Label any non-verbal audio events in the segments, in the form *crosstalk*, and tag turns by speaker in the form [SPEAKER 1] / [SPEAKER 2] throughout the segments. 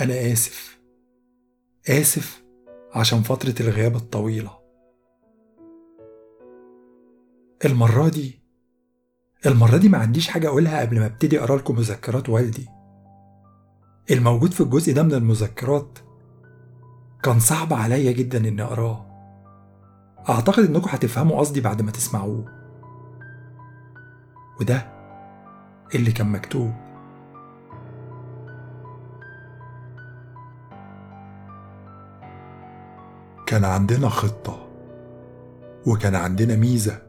[SPEAKER 1] أنا آسف. آسف عشان فترة الغياب الطويلة. المرة دي المرة دي ما عنديش حاجة أقولها قبل ما أبتدي أقرأ لكم مذكرات والدي. الموجود في الجزء ده من المذكرات كان صعب عليا جدا إني أقراه. أعتقد إنكم هتفهموا قصدي بعد ما تسمعوه. وده اللي كان مكتوب. كان عندنا خطة وكان عندنا ميزة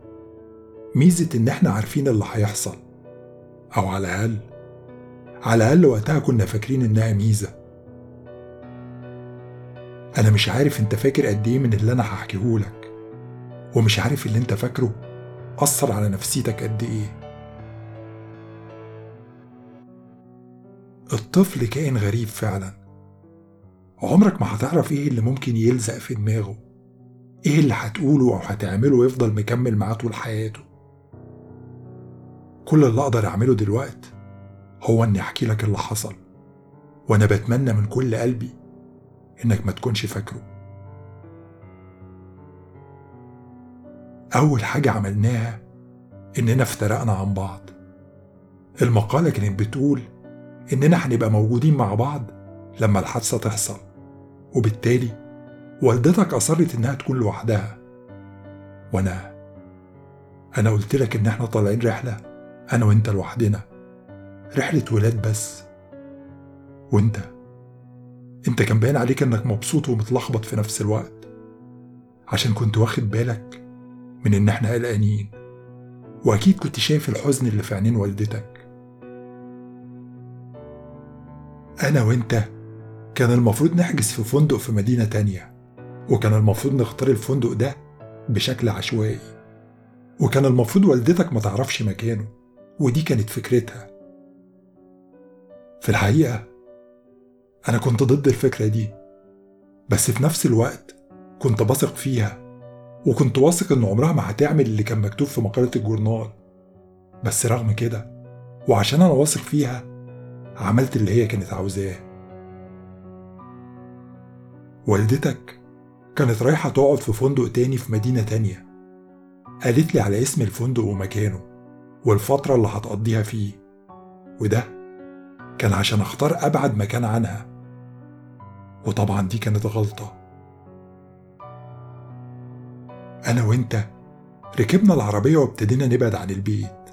[SPEAKER 1] ميزة إن إحنا عارفين اللي هيحصل أو على الأقل على الأقل وقتها كنا فاكرين إنها ميزة. أنا مش عارف أنت فاكر قد إيه من اللي أنا هحكيهولك ومش عارف اللي أنت فاكره أثر على نفسيتك قد إيه. الطفل كائن غريب فعلا. عمرك ما هتعرف إيه اللي ممكن يلزق في دماغه. إيه اللي هتقوله أو هتعمله ويفضل مكمل معاه طول حياته. كل اللي أقدر اعمله دلوقتي هو اني احكي لك اللي حصل. وأنا بتمنى من كل قلبي انك ما تكونش فاكره. اول حاجة عملناها اننا افترقنا عن بعض. المقالة كانت بتقول اننا هنبقى موجودين مع بعض لما الحادثة تحصل. وبالتالي والدتك أصرت إنها تكون لوحدها. وأنا أنا قلت لك إن إحنا طالعين رحلة أنا وأنت لوحدنا. رحلة ولاد بس. وأنت أنت كان باين عليك إنك مبسوط ومتلخبط في نفس الوقت. عشان كنت واخد بالك من إن إحنا قلقانين. وأكيد كنت شايف الحزن اللي في عينين والدتك. أنا وأنت كان المفروض نحجز في فندق في مدينة تانية وكان المفروض نختار الفندق ده بشكل عشوائي. وكان المفروض والدتك ما تعرفش مكانه ودي كانت فكرتها. في الحقيقة أنا كنت ضد الفكرة دي بس في نفس الوقت كنت بثق فيها وكنت واثق إن عمرها ما هتعمل اللي كان مكتوب في مقالة الجورنال. بس رغم كده وعشان أنا واثق فيها عملت اللي هي كانت عاوزاه. والدتك كانت رايحة تقعد في فندق تاني في مدينة تانية. قالت لي على اسم الفندق ومكانه والفترة اللي هتقضيها فيه. وده كان عشان أختار أبعد مكان عنها. وطبعا دي كانت غلطة. أنا وإنت ركبنا العربية وابتدينا نبعد عن البيت.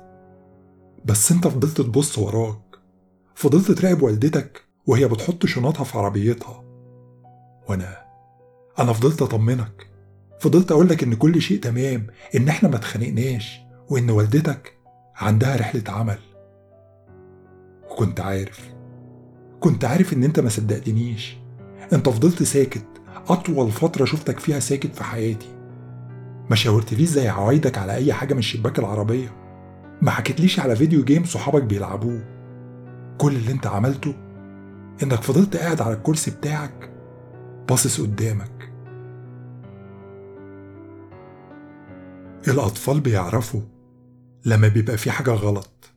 [SPEAKER 1] بس أنت فضلت تبص وراك. فضلت تراقب والدتك وهي بتحط شنطها في عربيتها. وأنا أنا فضلت اطمنك. فضلت اقولك ان كل شيء تمام ان إحنا ما اتخانقناش وان والدتك عندها رحلة عمل. وكنت عارف كنت عارف ان انت ما صدقتنيش. انت فضلت ساكت اطول فترة شفتك فيها ساكت في حياتي. ما شاورتليش زي عوايدك على أي حاجة من شباك العربية. ما حكيتليش على فيديو جيم صحابك بيلعبوه. كل اللي انت عملته انك فضلت قاعد على الكرسي بتاعك باصص قدامك. الأطفال بيعرفوا لما بيبقى في حاجة غلط.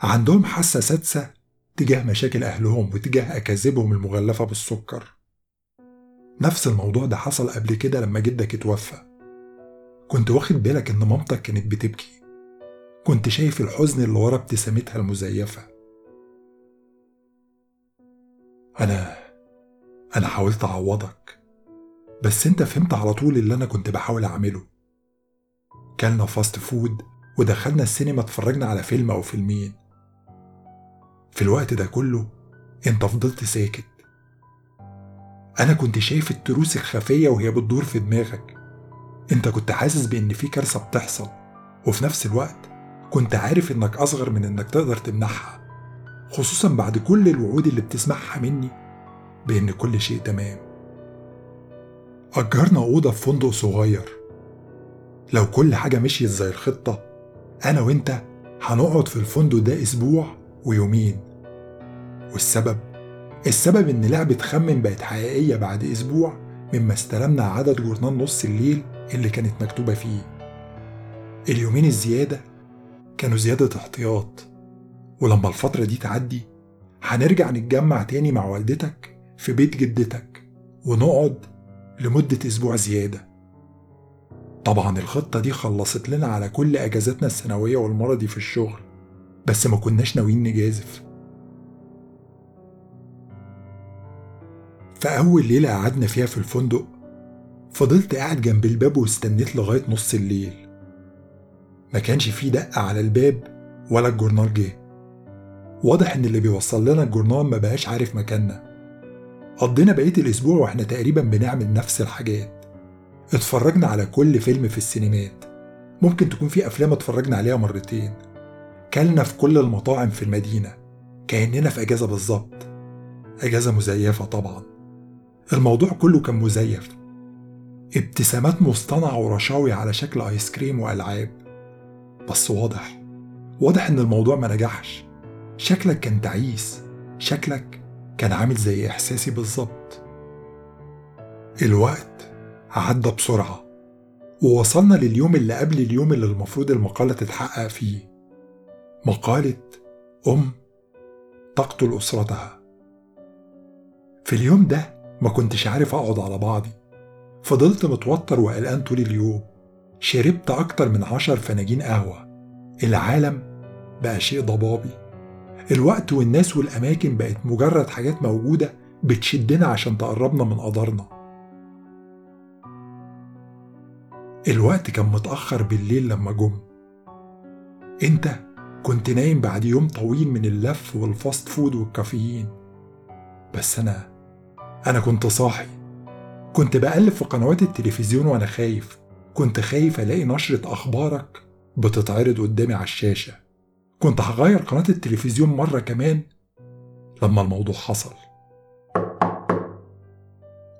[SPEAKER 1] عندهم حاسة سادسة تجاه مشاكل أهلهم وتجاه أكاذيبهم المغلفة بالسكر. نفس الموضوع ده حصل قبل كده لما جدك اتوفى. كنت واخد بالك إن مامتك كانت بتبكي. كنت شايف الحزن اللي ورا ابتسامتها المزيفة. أنا أنا حاولت أعوضك بس أنت فهمت على طول اللي أنا كنت بحاول أعمله. كلنا fast food ودخلنا السينما اتفرجنا على فيلم أو فيلمين. في الوقت ده كله أنت فضلت ساكت. أنا كنت شايف التروس الخفية وهي بتدور في دماغك. أنت كنت حاسس بإن في كارثة بتحصل وفي نفس الوقت كنت عارف إنك أصغر من إنك تقدر تمنعها خصوصا بعد كل الوعود اللي بتسمعها مني. بإن كل شيء تمام. أجرنا أوضة في فندق صغير. لو كل حاجة مشيت زي الخطة أنا وإنت هنقعد في الفندق ده أسبوع ويومين. والسبب؟ السبب إن لعبة خمن بقت حقيقية بعد أسبوع مما استلمنا عدد جورنال نص الليل اللي كانت مكتوبة فيه. اليومين الزيادة كانوا زيادة احتياط. ولما الفترة دي تعدي هنرجع نتجمع تاني مع والدتك؟ في بيت جدتك ونقعد لمدة أسبوع زيادة. طبعا الخطة دي خلصت لنا على كل أجازاتنا السنوية والمرضي في الشغل بس ما كناش ناويين نجازف. فأول ليلة قعدنا فيها في الفندق فضلت قاعد جنب الباب واستنيت لغاية نص الليل. ما كانش فيه دقة على الباب ولا الجورنال جه. واضح إن اللي بيوصل لنا الجورنال ما بقاش عارف مكاننا. قضينا بقية الأسبوع وإحنا تقريبا بنعمل نفس الحاجات. اتفرجنا على كل فيلم في السينمات. ممكن تكون في أفلام اتفرجنا عليها مرتين. كلنا في كل المطاعم في المدينة. كأننا في أجازة بالظبط. أجازة مزيفة طبعا. الموضوع كله كان مزيف. ابتسامات مصطنعة ورشاوي على شكل آيس كريم وألعاب. بس واضح. واضح إن الموضوع ما نجحش. شكلك كان تعيس. شكلك كان عامل زي إحساسي بالظبط. الوقت عدى بسرعة ووصلنا لليوم اللي قبل اليوم اللي المفروض المقالة تتحقق فيه. مقالة أم تقتل أسرتها. في اليوم ده ما كنتش عارف أقعد على بعضي. فضلت متوتر وقلقان طول اليوم. شربت أكتر من عشر فناجين قهوة. العالم بقى شيء ضبابي. الوقت والناس والأماكن بقت مجرد حاجات موجودة بتشدنا عشان تقربنا من قدرنا. الوقت كان متأخر بالليل لما جم. انت كنت نايم بعد يوم طويل من اللف وال fast food والكافيين. بس أنا أنا كنت صاحي. كنت بقلب في قنوات التلفزيون وأنا خايف. كنت خايف ألاقي نشرة أخبارك بتتعرض قدامي على الشاشة. كنت هغير قناة التلفزيون مرة كمان لما الموضوع حصل.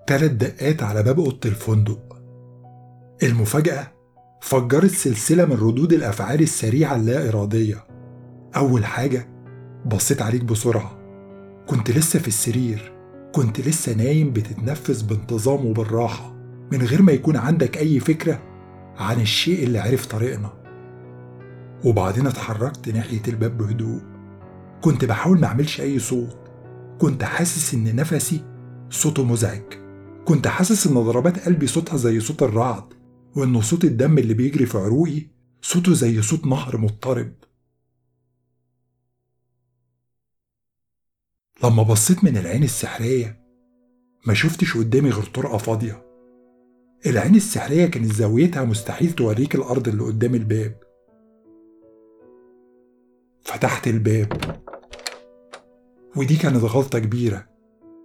[SPEAKER 1] تلات دقات على باب أوضة الفندق. المفاجأة فجرت سلسلة من ردود الأفعال السريعة اللا إرادية أول حاجة بصيت عليك بسرعة. كنت لسه في السرير. كنت لسه نايم بتتنفس بانتظام وبالراحة من غير ما يكون عندك أي فكرة عن الشيء اللي عرف طريقنا. وبعدين اتحركت ناحية الباب بهدوء. كنت بحاول ما أعملش أي صوت. كنت حاسس إن نفسي صوته مزعج. كنت حاسس إن ضربات قلبي صوتها زي صوت الرعد وإن صوت الدم اللي بيجري في عروقي صوته زي صوت نهر مضطرب. لما بصيت من العين السحرية ما شفتش قدامي غير طرقة فاضية. العين السحرية كانت زاويتها مستحيل توريك الأرض اللي قدام الباب. فتحت الباب. ودي كانت غلطة كبيرة.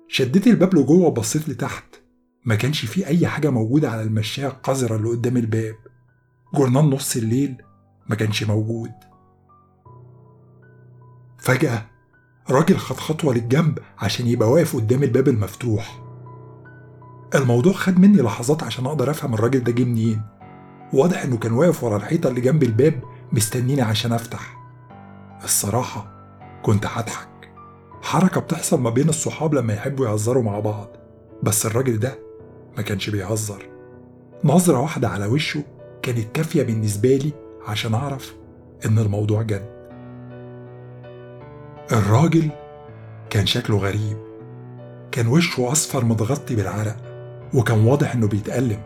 [SPEAKER 1] شديت الباب لجوه وبصيت لتحت. ما كانش فيه أي حاجة موجودة على المشاية القذرة اللي قدام الباب. جورنال نص الليل ما كانش موجود. فجأة راجل خد خطوة للجنب عشان يبقى واقف قدام الباب المفتوح. الموضوع خد مني لحظات عشان أقدر أفهم الراجل ده جه منين. واضح إنه كان واقف ورا الحيطة اللي جنب الباب مستنيني عشان أفتح. الصراحة كنت هضحك. حركة بتحصل ما بين الصحاب لما يحبوا يهزروا مع بعض بس الراجل ده ما كانش بيهزر. نظرة واحدة على وشه كانت كافية بالنسبة لي عشان أعرف إن الموضوع جد. الراجل كان شكله غريب. كان وشه أصفر متغطي بالعرق وكان واضح إنه بيتألم.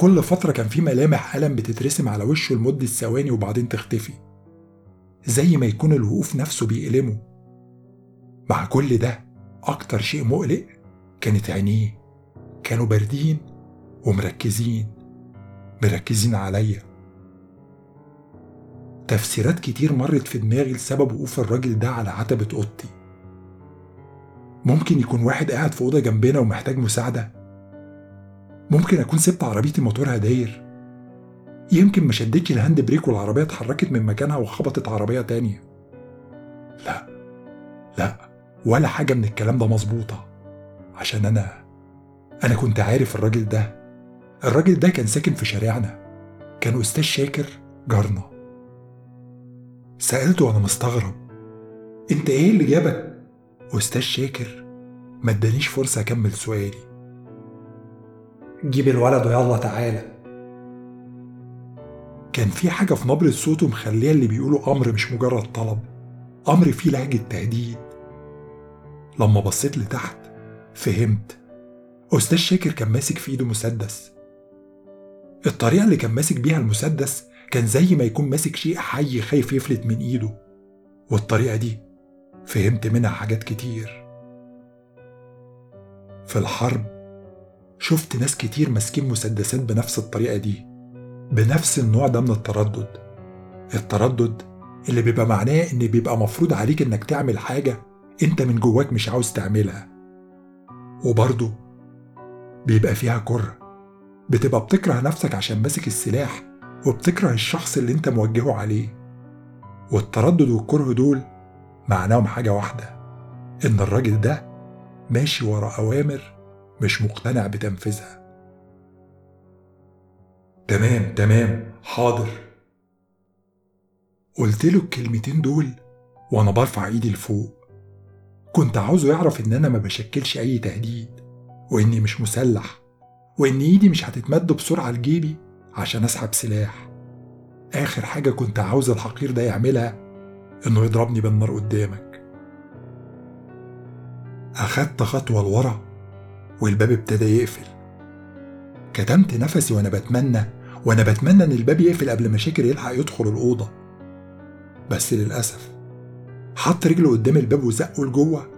[SPEAKER 1] كل فترة كان في ملامح ألم بتترسم على وشه لمدة ثواني وبعدين تختفي. زي ما يكون الوقوف نفسه بيألمه. مع كل ده أكتر شيء مقلق كانت عينيه. كانوا باردين ومركزين مركزين عليا. تفسيرات كتير مرت في دماغي لسبب وقوف الراجل ده على عتبة أوضتي. ممكن يكون واحد قاعد في أوضة جنبنا ومحتاج مساعدة. ممكن أكون سبت عربيتي موتورها داير. يمكن ما شدتش ال hand brake والعربية اتحركت من مكانها وخبطت عربية تانية. لا لا ولا حاجة من الكلام ده مظبوطة. عشان أنا أنا كنت عارف الراجل ده. الراجل ده كان ساكن في شارعنا. كان أستاذ شاكر جارنا. سألته وأنا مستغرب. أنت إيه اللي جابك؟ أستاذ شاكر ما ادانيش فرصة أكمل سؤالي.
[SPEAKER 2] جيب الولد ويلا تعالى.
[SPEAKER 1] كان في حاجة في نبرة صوته مخلية اللي بيقوله أمر مش مجرد طلب. أمر فيه لهجة تهديد. لما بصيت لتحت فهمت. أستاذ شاكر كان ماسك في إيده مسدس. الطريقة اللي كان ماسك بيها المسدس كان زي ما يكون ماسك شيء حي خايف يفلت من إيده. والطريقة دي فهمت منها حاجات كتير. في الحرب شفت ناس كتير ماسكين مسدسات بنفس الطريقة دي. بنفس النوع ده من التردد. التردد اللي بيبقى معناه إن بيبقى مفروض عليك إنك تعمل حاجة أنت من جواك مش عاوز تعملها. وبرضه بيبقى فيها كره. بتبقى بتكره نفسك عشان ماسك السلاح وبتكره الشخص اللي أنت موجهه عليه. والتردد والكره دول معناهم حاجة واحدة إن الراجل ده ماشي ورا أوامر مش مقتنع بتنفيذها. تمام تمام حاضر. قلت له الكلمتين دول وأنا برفع إيدي لفوق. كنت عاوزه يعرف إن أنا ما بشكلش أي تهديد وإني مش مسلح وإن إيدي مش هتتمد بسرعة لجيبي عشان أسحب سلاح. آخر حاجة كنت عاوز الحقير ده يعملها إنه يضربني بالنار قدامك. أخدت خطوة لورا والباب ابتدى يقفل. كتمت نفسي وأنا بتمنى وأنا بتمنى إن الباب يقفل قبل ما شاكر يلحق يدخل الأوضة. بس للأسف حط رجله قدام الباب وزقه لجوه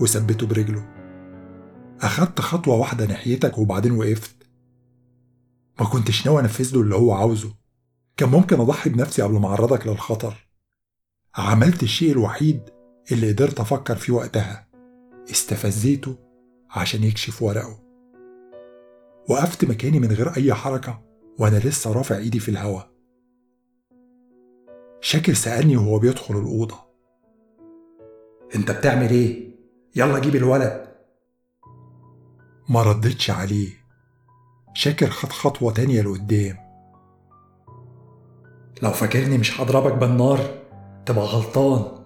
[SPEAKER 1] وثبته برجله. أخدت خطوة واحدة ناحيتك وبعدين وقفت. ما كنتش ناوي أنفذ له اللي هو عاوزه. كان ممكن أضحي بنفسي قبل ما أعرضك للخطر. عملت الشيء الوحيد اللي قدرت أفكر فيه وقتها. استفزيته عشان يكشف ورقه. وقفت مكاني من غير أي حركة وأنا لسه رافع إيدي في الهوا. شاكر سألني وهو بيدخل الأوضة.
[SPEAKER 2] أنت بتعمل إيه؟ يلا جيب الولد.
[SPEAKER 1] ما ردتش عليه. شاكر خد خطوة تانية لقدام.
[SPEAKER 2] لو فاكرني مش هضربك بالنار تبقى غلطان.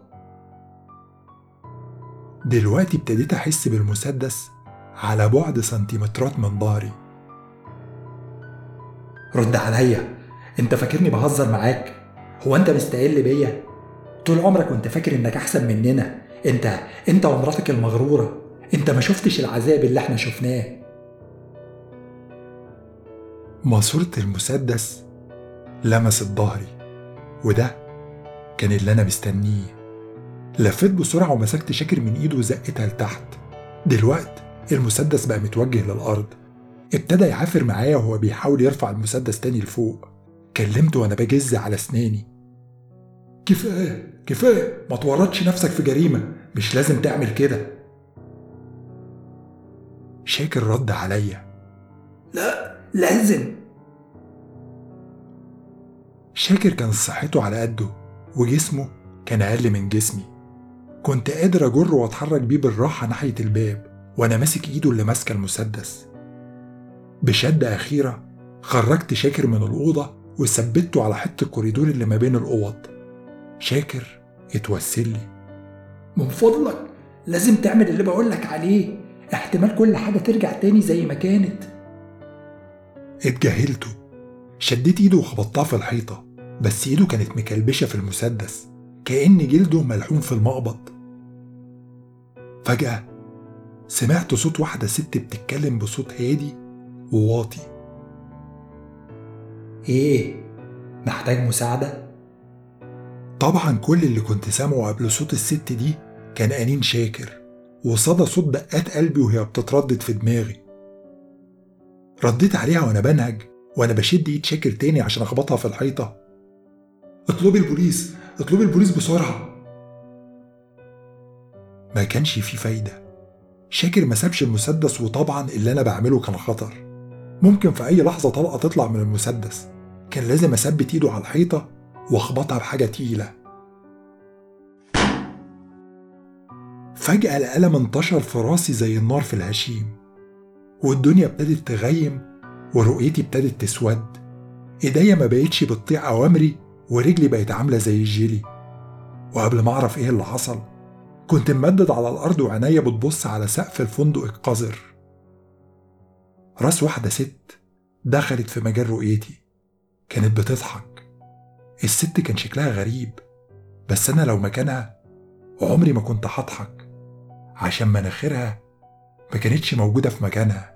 [SPEAKER 1] دلوقتي ابتديت أحس بالمسدس على بعد سنتيمترات من ظهري.
[SPEAKER 2] رد عليا. انت فاكرني بهزر معاك. هو انت مستقل بيا؟ طول عمرك وانت فاكر انك احسن مننا. انت انت ومراتك المغرورة. انت ما شفتش العذاب اللي إحنا شفناه.
[SPEAKER 1] ماسورة المسدس لمست ظهري وده كان اللي أنا مستنيه. لفيت بسرعة ومسكت شاكر من إيده وزقتها لتحت. دلوقت المسدس بقى متوجه للأرض. ابتدى يعافر معايا وهو بيحاول يرفع المسدس تاني لفوق. كلمته وأنا بجز على أسناني. كفاية كفاية ما تورطش نفسك في جريمة. مش لازم تعمل كده. شاكر رد عليا.
[SPEAKER 2] لا لازم
[SPEAKER 1] شاكر كان صحته على قده وجسمه كان أقل من جسمي. كنت قادر أجره وأتحرك بيه بالراحة ناحية الباب وأنا ماسك إيده اللي ماسكة المسدس. بشدة أخيرة خرجت شاكر من الأوضة وثبته على حتة الكوريدور اللي ما بين الأوض. شاكر اتوسل لي.
[SPEAKER 2] من فضلك لازم تعمل اللي بقولك عليه. احتمال كل حاجة ترجع تاني زي ما كانت.
[SPEAKER 1] اتجاهلته. شديت ايده وخبطتها في الحيطة بس ايده كانت مكلبشة في المسدس كأن جلده ملحوم في المقبض. فجأة سمعت صوت واحدة ست بتتكلم بصوت هادي وواطي
[SPEAKER 2] إيه محتاج مساعدة؟
[SPEAKER 1] طبعا كل اللي كنت سامعه قبل صوت الست دي كان أنين شاكر وصدى صوت دقات قلبي وهي بتتردد في دماغي. رديت عليها وأنا بنهج وأنا بشد إيد شاكر تاني عشان أخبطها في الحيطة. اطلبي البوليس اطلبي البوليس بسرعة. ما كانش في فايدة. شاكر ما سابش المسدس وطبعا اللي أنا بعمله كان خطر. ممكن في أي لحظة طلقة تطلع من المسدس. كان لازم أثبت إيده على الحيطة وأخبطها بحاجة تقيلة. فجأة الألم انتشر في راسي زي النار في الهشيم والدنيا ابتدت تغيم ورؤيتي ابتدت تسود. إيديا ما بقتش بتطيع أوامري ورجلي بقت عاملة زي الجيلي. وقبل ما أعرف إيه اللي حصل كنت ممدد على الأرض وعينيا بتبص على سقف الفندق القذر. راس واحدة ست دخلت في مجال رؤيتي كانت بتضحك. الست كان شكلها غريب بس أنا لو مكانها عمري ما كنت هضحك عشان مناخيرها ما كانتش موجودة في مكانها.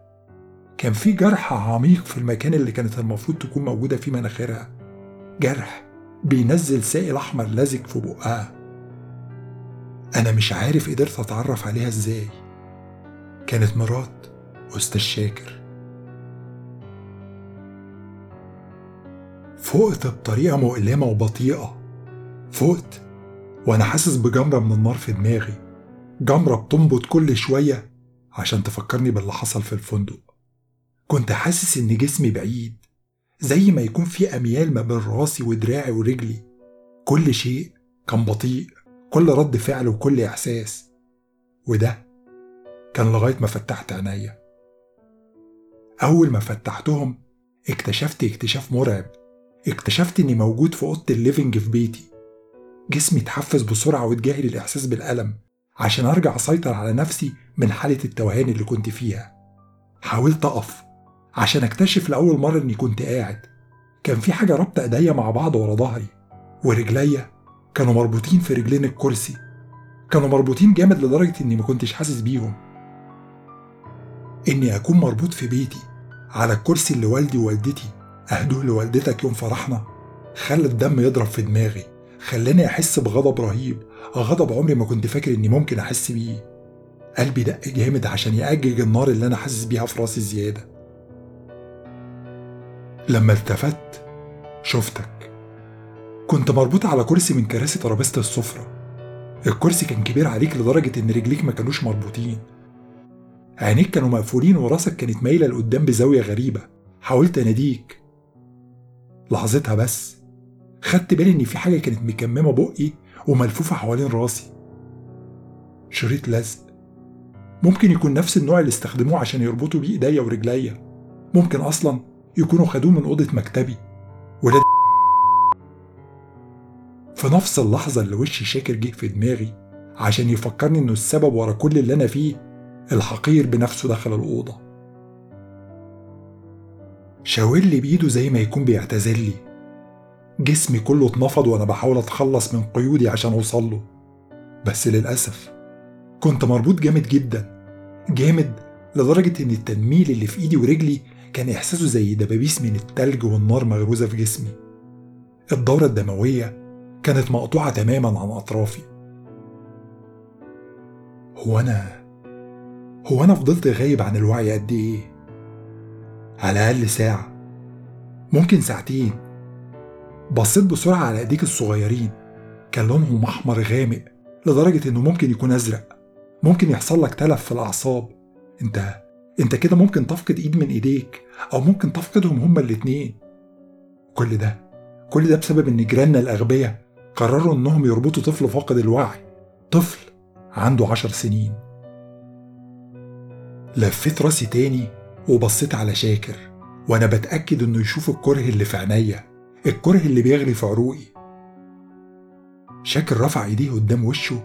[SPEAKER 1] كان في جرح عميق في المكان اللي كانت المفروض تكون موجودة فيه مناخيرها. جرح بينزل سائل أحمر لزج في بقها. أنا مش عارف قدرت أتعرف عليها إزاي. كانت مرات أستاذ شاكر. فقت بطريقة مؤلمة وبطيئة. فقت وأنا حاسس بجمرة من النار في دماغي. جمرة بتنبض كل شوية عشان تفكرني باللي حصل في الفندق. كنت حاسس إن جسمي بعيد زي ما يكون في أميال ما بين راسي ودراعي ورجلي. كل شيء كان بطيء كل رد فعل وكل إحساس. وده كان لغاية ما فتحت عينيا. أول ما فتحتهم اكتشفت اكتشاف مرعب. اكتشفت إني موجود في أوضة الليفنج في بيتي. جسمي اتحفز بسرعة واتجاهل الإحساس بالألم عشان أرجع أسيطر على نفسي من حالة التوهان اللي كنت فيها. حاولت أقف عشان أكتشف لأول مرة إني كنت قاعد. كان في حاجة رابطة إيديا مع بعض ورا ظهري ورجليا. كانوا مربوطين في رجلين الكرسي. كانوا مربوطين جامد لدرجة إني ما كنتش حاسس بيهم. إني أكون مربوط في بيتي على الكرسي اللي والدي ووالدتي أهدوه لوالدتك يوم فرحنا. خلى الدم يضرب في دماغي. خلاني أحس بغضب رهيب. غضب عمري ما كنت فاكر إني ممكن أحس بيه. قلبي دق جامد عشان يأجج النار اللي أنا حاسس بيها في راسي زيادة. لما التفت شفتك. كنت مربوط على كرسي من كراسي ترابيزة السفرة. الكرسي كان كبير عليك لدرجة إن رجليك ما كانوش مربوطين. عينيك كانوا مقفولين وراسك كانت مايلة لقدام بزاوية غريبة. حاولت أناديك. لحظتها بس. خدت بالي إن في حاجة كانت مكممة بقي وملفوفة حوالين راسي. شريط لزق. ممكن يكون نفس النوع اللي استخدموه عشان يربطوا بيه إيديا ورجليا. ممكن أصلا يكونوا خدوه من أوضة مكتبي. ولا في نفس اللحظة اللي وشي شاكر جه في دماغي عشان يفكرني إنه السبب ورا كل اللي أنا فيه الحقير بنفسه دخل الأوضة. شاور لي بإيده زي ما يكون بيعتذر لي. جسمي كله اتنفض وأنا بحاول أتخلص من قيودي عشان أوصل له. بس للأسف كنت مربوط جامد جدا. جامد لدرجة إن التنميل اللي في إيدي ورجلي كان إحساسه زي دبابيس من التلج والنار مغروزة في جسمي. الدورة الدموية كانت مقطوعة تماما عن أطرافي. هو أنا هو أنا فضلت غايب عن الوعي قد إيه؟ على الأقل ساعة. ممكن ساعتين. بصيت بسرعة على إيديك الصغيرين. كان لونهم أحمر غامق لدرجة إنه ممكن يكون أزرق. ممكن يحصل لك تلف في الأعصاب. أنت أنت كده ممكن تفقد إيد من إيديك أو ممكن تفقدهم هما الاتنين. كل ده كل ده بسبب إن جيراننا الأغبياء قرروا إنهم يربطوا طفل فاقد الوعي. طفل عنده عشر سنين. لفيت راسي تاني وبصيت على شاكر وأنا بتأكد إنه يشوف الكره اللي في عينيا الكره اللي بيغلي في عروقي. شاكر رفع إيديه قدام وشه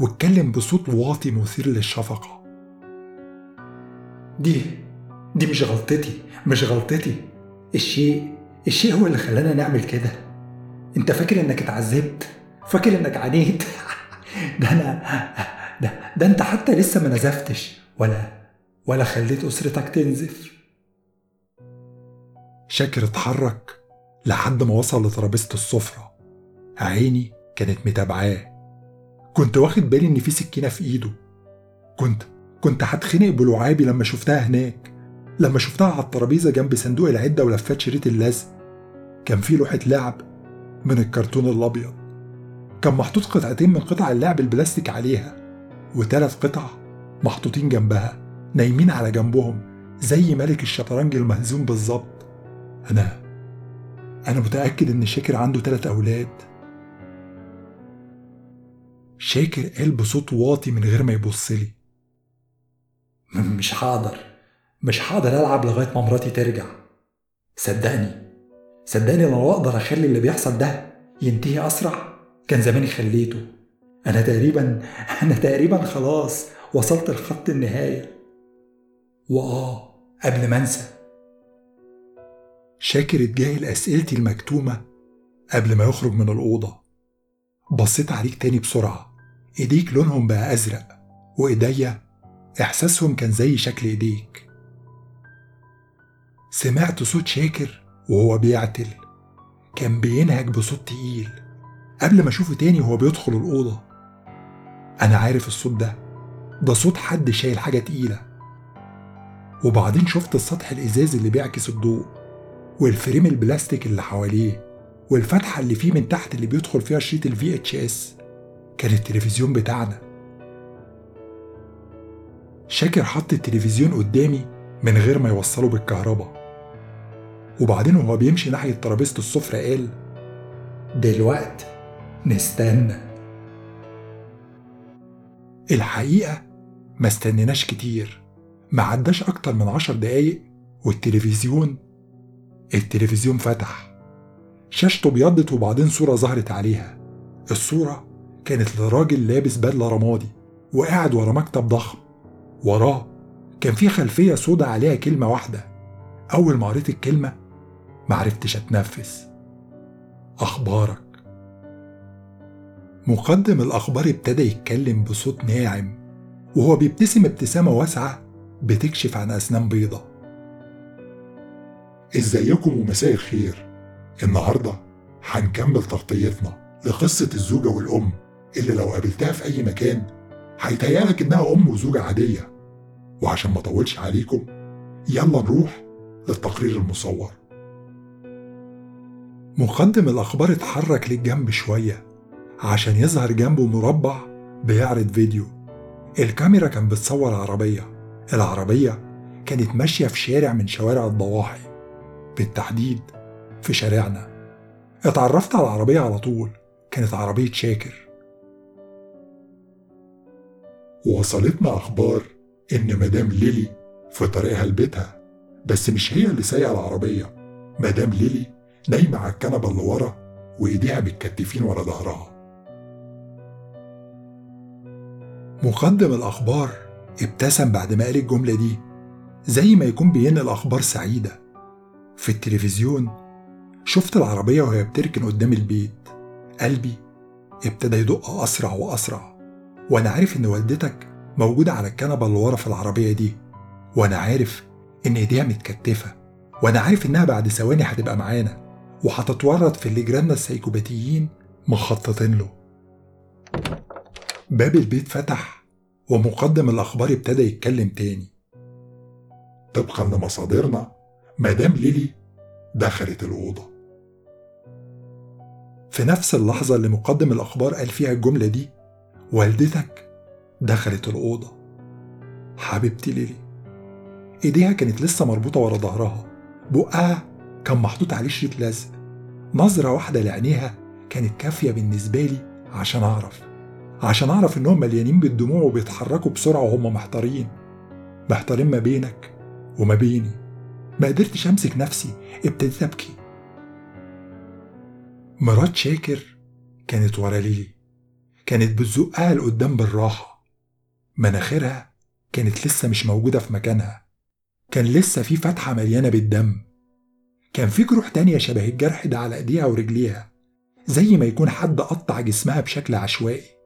[SPEAKER 1] واتكلم بصوت واطي مثير للشفقة.
[SPEAKER 2] دي دي مش غلطتي مش غلطتي. الشيء الشيء هو اللي خلانا نعمل كده. أنت فاكر إنك اتعذبت؟ فاكر إنك عانيت؟ *laughs* ده أنا ده, ده أنت حتى لسه ما نزفتش ولا ولا خليت أسرتك تنزف.
[SPEAKER 1] شاكر اتحرك لحد ما وصل لترابيزة السفرة. عيني كانت متابعاه. كنت واخد بالي إن في سكينة في إيده. كنت كنت هتخنق بلعابي لما شفتها هناك. لما شفتها على الترابيزة جنب صندوق العدة ولفات شريط اللزق. كان في لوحة لعب من الكرتون الأبيض. كان محطوط قطعتين من قطع اللعب البلاستيك عليها. وثلاث قطع محطوطين جنبها. نايمين على جنبهم زي ملك الشطرنج المهزوم بالظبط. أنا أنا متأكد إن شاكر عنده تلات أولاد. شاكر قال بصوت واطي من غير ما يبص لي.
[SPEAKER 2] مش حاضر. مش حاضر ألعب لغاية ما مراتي ترجع. صدقني. صدقني لو أقدر أخلي اللي بيحصل ده ينتهي أسرع كان زماني خليته. أنا تقريبا أنا تقريبا خلاص وصلت لخط النهاية. وآه قبل ما أنسى.
[SPEAKER 1] شاكر اتجاهل أسئلتي المكتومة قبل ما يخرج من الأوضة. بصيت عليك تاني بسرعة. إيديك لونهم بقى أزرق وإيديا إحساسهم كان زي شكل إيديك. سمعت صوت شاكر وهو بيعتل. كان بينهج بصوت تقيل. قبل ما أشوفه تاني وهو بيدخل الأوضة. أنا عارف الصوت ده. ده صوت حد شايل حاجة تقيلة. وبعدين شفت السطح الإزاز اللي بيعكس الضوء وال frame البلاستيك اللي حواليه والفتحة اللي فيه من تحت اللي بيدخل فيها شريط ال VHS كان التلفزيون بتاعنا. شاكر حط التلفزيون قدامي من غير ما يوصله بالكهرباء. وبعدين وهو بيمشي ناحية ترابيزة السفرة قال
[SPEAKER 2] دلوقتي نستنى.
[SPEAKER 1] الحقيقة ما استنيناش كتير. ما عداش أكتر من عشر دقايق والتلفزيون التلفزيون فتح. شاشته ابيضت وبعدين صورة ظهرت عليها. الصورة كانت لراجل لابس بدلة رمادي وقاعد ورا مكتب ضخم. وراه كان في خلفية سودة عليها كلمة واحدة. أول ما قريت الكلمة معرفتش أتنفس. أخبارك؟ مقدم الأخبار ابتدى يتكلم بصوت ناعم وهو بيبتسم ابتسامة واسعة بتكشف عن أسنان بيضة.
[SPEAKER 3] إزيكم ومساء الخير. النهاردة هنكمل تغطيتنا لقصة الزوجة والأم اللي لو قابلتها في أي مكان هيتهيألك إنها أم وزوجة عادية. وعشان ما أطولش عليكم يلا نروح للتقرير المصور.
[SPEAKER 1] مقدم الأخبار اتحرك للجنب شوية عشان يظهر جنبه مربع بيعرض فيديو. الكاميرا كان بتصور عربية. العربية كانت ماشية في شارع من شوارع الضواحي بالتحديد في شارعنا. اتعرفت على العربية على طول كانت عربية شاكر.
[SPEAKER 3] وصلتنا أخبار إن مدام ليلي في طريقها لبيتها بس مش هي اللي سايقة العربية. مدام ليلي نايمة على الكنبة اللي ورا وإيديها متكتفين ورا ظهرها.
[SPEAKER 1] مقدم الأخبار ابتسم بعد ما قال الجملة دي زي ما يكون بينقل أخبار سعيدة. في التلفزيون شفت العربية وهي بتركن قدام البيت. قلبي ابتدى يدق أسرع وأسرع. وأنا عارف إن والدتك موجودة على الكنبة اللي ورا في العربية دي. وأنا عارف إن إيديها متكتفة. وأنا عارف إنها بعد ثواني هتبقى معانا. وهتتورط في اللي جيراننا السيكوباتيين مخططين له. باب البيت فتح. ومقدم الأخبار ابتدى يتكلم تاني.
[SPEAKER 3] طبقا لمصادرنا مدام ليلي دخلت الأوضة.
[SPEAKER 1] في نفس اللحظة اللي مقدم الأخبار قال فيها الجملة دي والدتك دخلت الأوضة. حبيبتي ليلي إيديها كانت لسه مربوطة ورا ظهرها. بقها كان محطوط عليه شريط لزق. نظرة واحدة لعينيها كانت كافية بالنسبة لي عشان أعرف. عشان أعرف إنهم مليانين بالدموع وبيتحركوا بسرعة وهم محتارين. محتارين ما بينك وما بيني. ما قدرتش أمسك نفسي ابتديت أبكي. مرات شاكر كانت ورا ليلي. كانت بتزقها لقدام بالراحة. مناخيرها كانت لسه مش موجودة في مكانها. كان لسه في فتحة مليانة بالدم. كان في جروح تانية شبه الجرح ده على إيديها ورجليها زي ما يكون حد قطع جسمها بشكل عشوائي.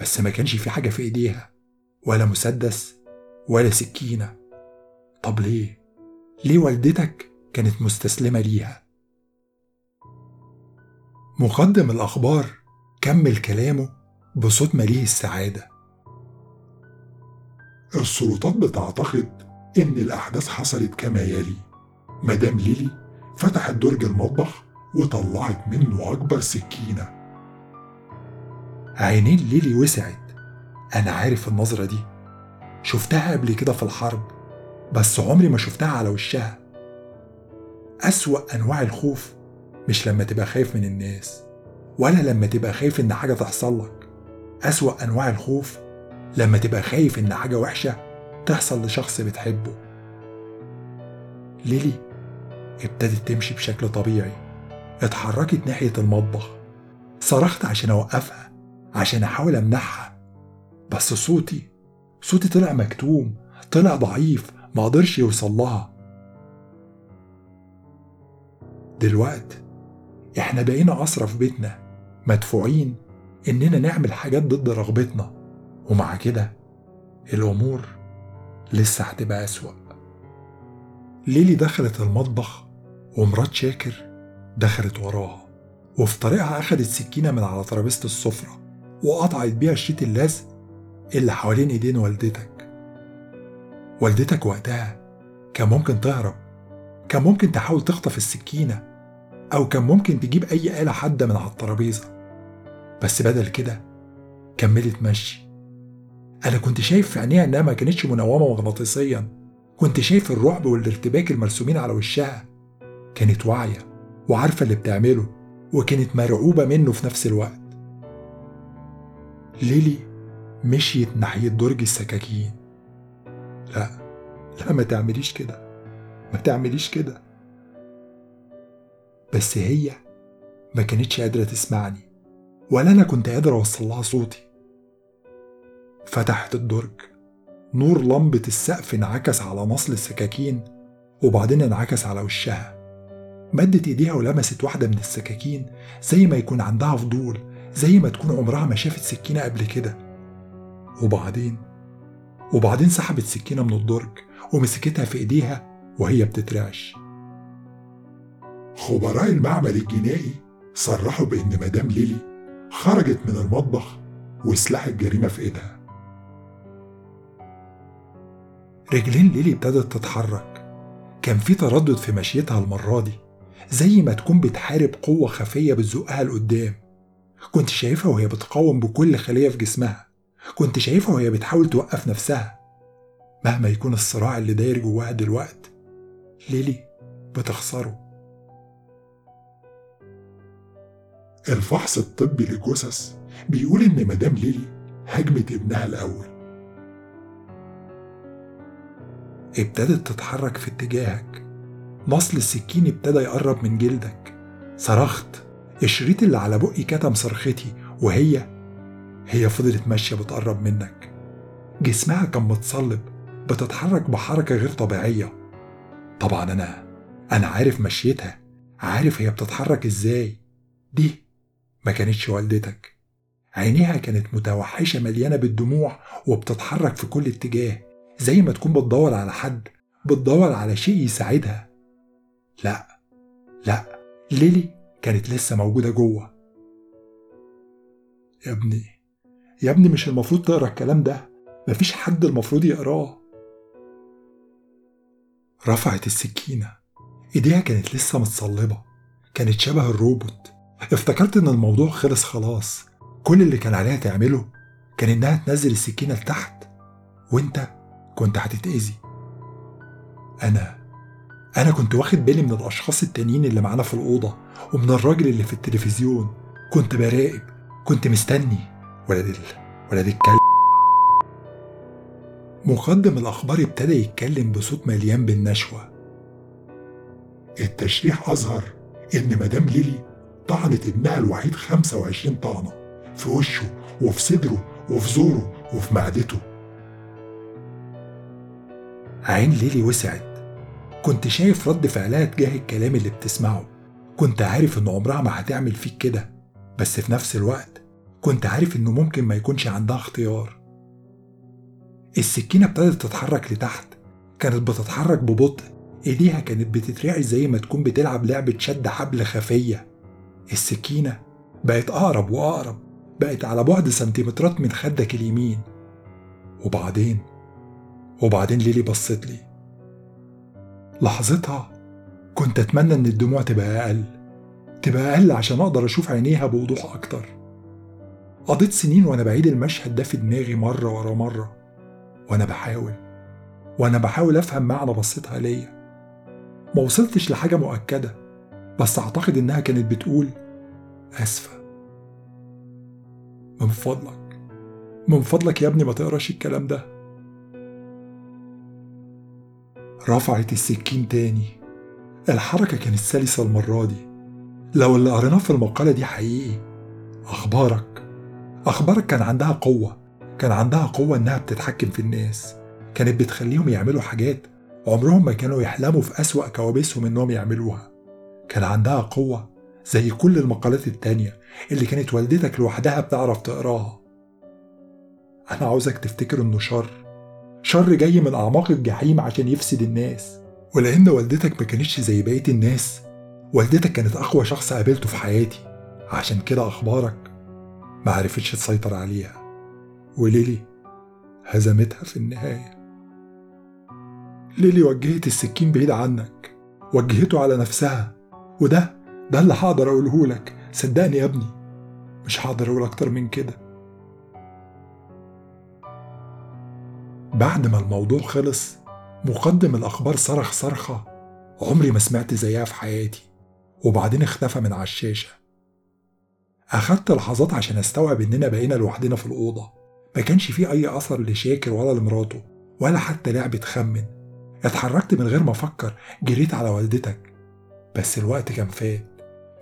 [SPEAKER 1] بس ما كانش في حاجة في إيديها ولا مسدس ولا سكينة طب ليه؟ ليه والدتك كانت مستسلمة ليها؟ مقدم الأخبار كمل كلامه بصوت مليء السعادة
[SPEAKER 3] السلطات بتعتقد إن الأحداث حصلت كما يلي مدام ليلي فتحت درج المطبخ وطلعت منه أكبر سكينة
[SPEAKER 1] عينين ليلي وسعت. أنا عارف النظرة دي. شفتها قبل كده في الحرب بس عمري ما شفتها على وشها. أسوأ أنواع الخوف مش لما تبقى خايف من الناس ولا لما تبقى خايف إن حاجة تحصل لك. أسوأ أنواع الخوف لما تبقى خايف إن حاجة وحشة تحصل لشخص بتحبه. ليلي ابتدت تمشي بشكل طبيعي اتحركت ناحية المطبخ صرخت عشان أوقفها. عشان أحاول أمنعها بس صوتي صوتي طلع مكتوم طلع ضعيف ما قدرش يوصل لها. دلوقت إحنا بقينا أسرى في بيتنا مدفوعين إننا نعمل حاجات ضد رغبتنا. ومع كده الأمور لسه هتبقى أسوأ. ليلي دخلت المطبخ ومرات شاكر دخلت وراها وفي طريقها أخدت سكينة من على ترابيزة السفرة. وقطعت بيها شريط اللزق اللي حوالين إيدين والدتك. والدتك وقتها كان ممكن تهرب كان ممكن تحاول تخطف السكينة أو كان ممكن تجيب أي آلة حادة من على الترابيزة. بس بدل كده كملت مشي. أنا كنت شايف في عينيها إنها ما كانتش منومة مغناطيسيا. كنت شايف الرعب والارتباك المرسومين على وشها. كانت واعية وعارفة اللي بتعمله وكانت مرعوبة منه في نفس الوقت. ليلي مشيت ناحية درج السكاكين. لا لا ما تعمليش كده. ما تعمليش كده. بس هي ما كانتش قادرة تسمعني ولا أنا كنت قادر أوصل لها صوتي. فتحت الدرج نور لمبة السقف انعكس على نصل السكاكين وبعدين انعكس على وشها. مدت إيديها ولمست واحدة من السكاكين زي ما يكون عندها فضول زي ما تكون عمرها ما شافت سكينة قبل كده. وبعدين؟ وبعدين سحبت سكينة من الدرج ومسكتها في إيديها وهي بتترعش.
[SPEAKER 3] خبراء المعمل الجنائي صرحوا بإن مدام ليلي خرجت من المطبخ وسلاح الجريمة في إيدها.
[SPEAKER 1] رجلين ليلي ابتدت تتحرك. كان في تردد في مشيتها المرة دي زي ما تكون بتحارب قوة خفية بتزقها لقدام. كنت شايفها وهي بتقاوم بكل خلية في جسمها. كنت شايفها وهي بتحاول توقف نفسها. مهما يكون الصراع اللي داير جواها دلوقت ليلي بتخسره.
[SPEAKER 3] الفحص الطبي للجثث بيقول إن مدام ليلي هاجمت ابنها الأول.
[SPEAKER 1] ابتدت تتحرك في اتجاهك. نصل السكين ابتدى يقرب من جلدك. صرخت. الشريط اللي على بقي كتم صرختي وهي هي فضلت ماشية بتقرب منك. جسمها كان متصلب بتتحرك بحركة غير طبيعية. طبعا أنا أنا عارف مشيتها عارف هي بتتحرك إزاي. دي ما كانتش والدتك. عينيها كانت متوحشة مليانة بالدموع وبتتحرك في كل اتجاه. زي ما تكون بتدور على حد بتدور على شيء يساعدها. لا لا ليلي كانت لسه موجودة جوه. يا ابني يا ابني مش المفروض تقرأ الكلام ده. مفيش حد المفروض يقراه. رفعت السكينة. إيديها كانت لسه متصلبة. كانت شبه الروبوت. افتكرت إن الموضوع خلص خلاص. كل اللي كان عليها تعمله كان إنها تنزل السكينة لتحت. وإنت كنت هتتأذي. أنا أنا كنت واخد بالي من الأشخاص التانيين اللي معانا في الأوضة ومن الراجل اللي في التلفزيون. كنت براقب كنت مستني. ولد ال... ولد الكلب. مقدم الأخبار ابتدى يتكلم بصوت مليان بالنشوة.
[SPEAKER 3] التشريح أظهر إن مدام ليلي طعنت ابنها الوحيد 25 طعنة في وشه وفي صدره وفي زوره وفي معدته.
[SPEAKER 1] عين ليلي وسعت. كنت شايف رد فعلها تجاه الكلام اللي بتسمعه. كنت عارف إن عمرها ما هتعمل فيك كده بس في نفس الوقت كنت عارف إنه ممكن ما يكونش عندها اختيار. السكينة ابتدت تتحرك لتحت كانت بتتحرك ببطء. إيديها كانت بتترعش زي ما تكون بتلعب لعبة شد حبل خفية. السكينة بقت أقرب وأقرب بقت على بعد سنتيمترات من خدك اليمين. وبعدين؟ وبعدين ليلي بصت لي. لحظتها كنت أتمنى إن الدموع تبقى أقل تبقى أقل عشان أقدر أشوف عينيها بوضوح أكتر. قضيت سنين وأنا بعيد المشهد ده في دماغي مرة ورا مرة وأنا بحاول وأنا بحاول أفهم معنى بصتها ليا. ما وصلتش لحاجة مؤكدة بس أعتقد إنها كانت بتقول آسفة. من فضلك من فضلك يا ابني ما تقراش الكلام ده. رفعت السكين تاني. الحركة كانت سلسة المرة دي. لو اللي قريناه في المقالة دي حقيقي. أخبارك؟ أخبارك كان عندها قوة. كان عندها قوة إنها بتتحكم في الناس. كانت بتخليهم يعملوا حاجات عمرهم ما كانوا يحلموا في أسوأ كوابيسهم إنهم يعملوها. كان عندها قوة زي كل المقالات التانية اللي كانت والدتك لوحدها بتعرف تقراها. أنا عاوزك تفتكر إنه شر. شر جاي من أعماق الجحيم عشان يفسد الناس. ولأن والدتك ما كانتش زي بقية الناس والدتك كانت أقوى شخص قابلته في حياتي. عشان كده أخبارك ما عرفتش تسيطر عليها. وليلي هزمتها في النهاية. ليلي وجهت السكين بعيد عنك. وجهته على نفسها. وده ده اللي هقدر أقوله لك. صدقني يا ابني مش هقدر أقول أكتر من كده. بعد ما الموضوع خلص مقدم الأخبار صرخ صرخة عمري ما سمعت زيها في حياتي. وبعدين اختفى من على الشاشة. أخدت لحظات عشان أستوعب إننا بقينا لوحدنا في الأوضة. ما كانش فيه أي أثر لشاكر ولا لمراته ولا حتى لعبة خمن. اتحركت من غير ما أفكر جريت على والدتك. بس الوقت كان فات.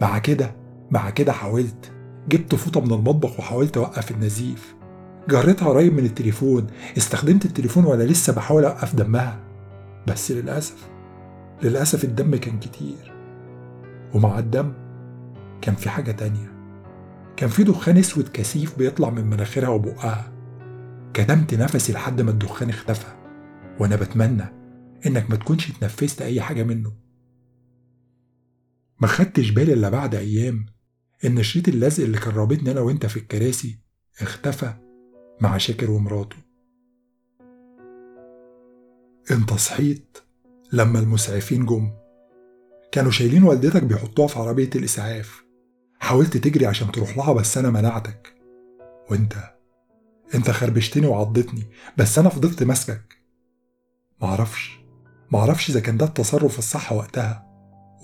[SPEAKER 1] مع كده مع كده حاولت. جبت فوطة من المطبخ وحاولت أوقف النزيف. جريتها قريب من التليفون استخدمت التليفون وأنا لسه بحاول أوقف دمها. بس للأسف للأسف الدم كان كتير. ومع الدم كان في حاجة تانية. كان في دخان أسود كثيف بيطلع من مناخيرها وبقها. كتمت نفسي لحد ما الدخان اختفى. وأنا بتمنى إنك ما تكونش اتنفست أي حاجة منه. ما خدتش بالي إلا بعد أيام إن شريط اللزق اللي كان رابطني أنا وأنت في الكراسي اختفى. مع شاكر ومراته. انت صحيت لما المسعفين جم. كانوا شايلين والدتك بيحطوها في عربية الإسعاف. حاولت تجري عشان تروح لها بس أنا منعتك. وأنت أنت خربشتني وعضتني بس أنا فضلت ماسكك. معرفش معرفش إذا كان ده التصرف الصح وقتها.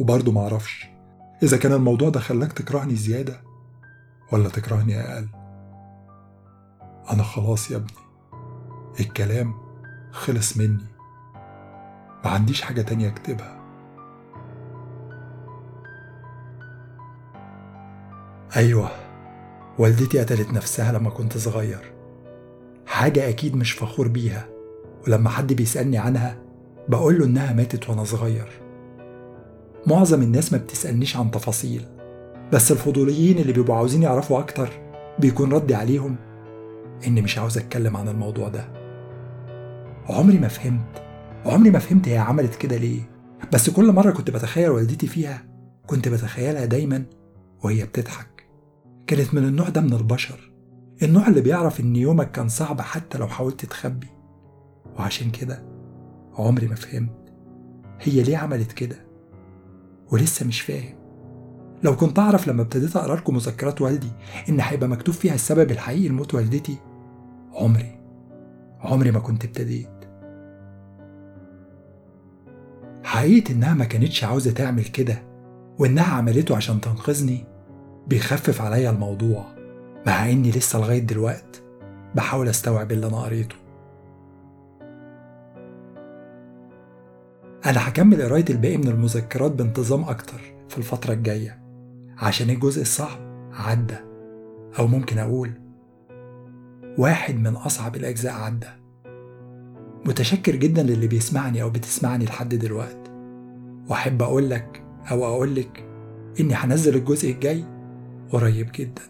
[SPEAKER 1] وبرضه معرفش إذا كان الموضوع ده خلاك تكرهني زيادة ولا تكرهني أقل. أنا خلاص يا ابني. الكلام خلص مني. ما عنديش حاجة تانية أكتبها. أيوة والدتي قتلت نفسها لما كنت صغير. حاجة أكيد مش فخور بيها. ولما حد بيسألني عنها بقول له إنها ماتت وأنا صغير. معظم الناس ما بتسألنيش عن تفاصيل. بس الفضوليين اللي بيبقوا عاوزين يعرفوا أكتر بيكون ردي عليهم إني مش عاوز أتكلم عن الموضوع ده. عمري ما فهمت. عمري ما فهمت هي عملت كده ليه. بس كل مرة كنت بتخيل والدتي فيها كنت بتخيلها دايما وهي بتضحك. كانت من النوع ده من البشر. النوع اللي بيعرف إن يومك كان صعب حتى لو حاولت تخبي. وعشان كده عمري ما فهمت هي ليه عملت كده. ولسه مش فاهم. لو كنت أعرف لما ابتديت أقرأ لكم مذكرات والدي إن هيبقى مكتوب فيها السبب الحقيقي لموت والدتي عمري. عمري ما كنت ابتديت. حقيقة إنها ما كانتش عاوزة تعمل كده وإنها عملته عشان تنقذني بيخفف عليا الموضوع مع إني لسه لغاية دلوقت بحاول أستوعب اللي أنا قريته. أنا هكمل قراية الباقي من المذكرات بانتظام أكتر في الفترة الجاية عشان الجزء الصعب عدى أو ممكن أقول واحد من أصعب الأجزاء عدى متشكر جدا للي بيسمعني أو بتسمعني لحد دلوقت. وأحب أقول لك أو أقول لك إني هنزل الجزء الجاي قريب جدا.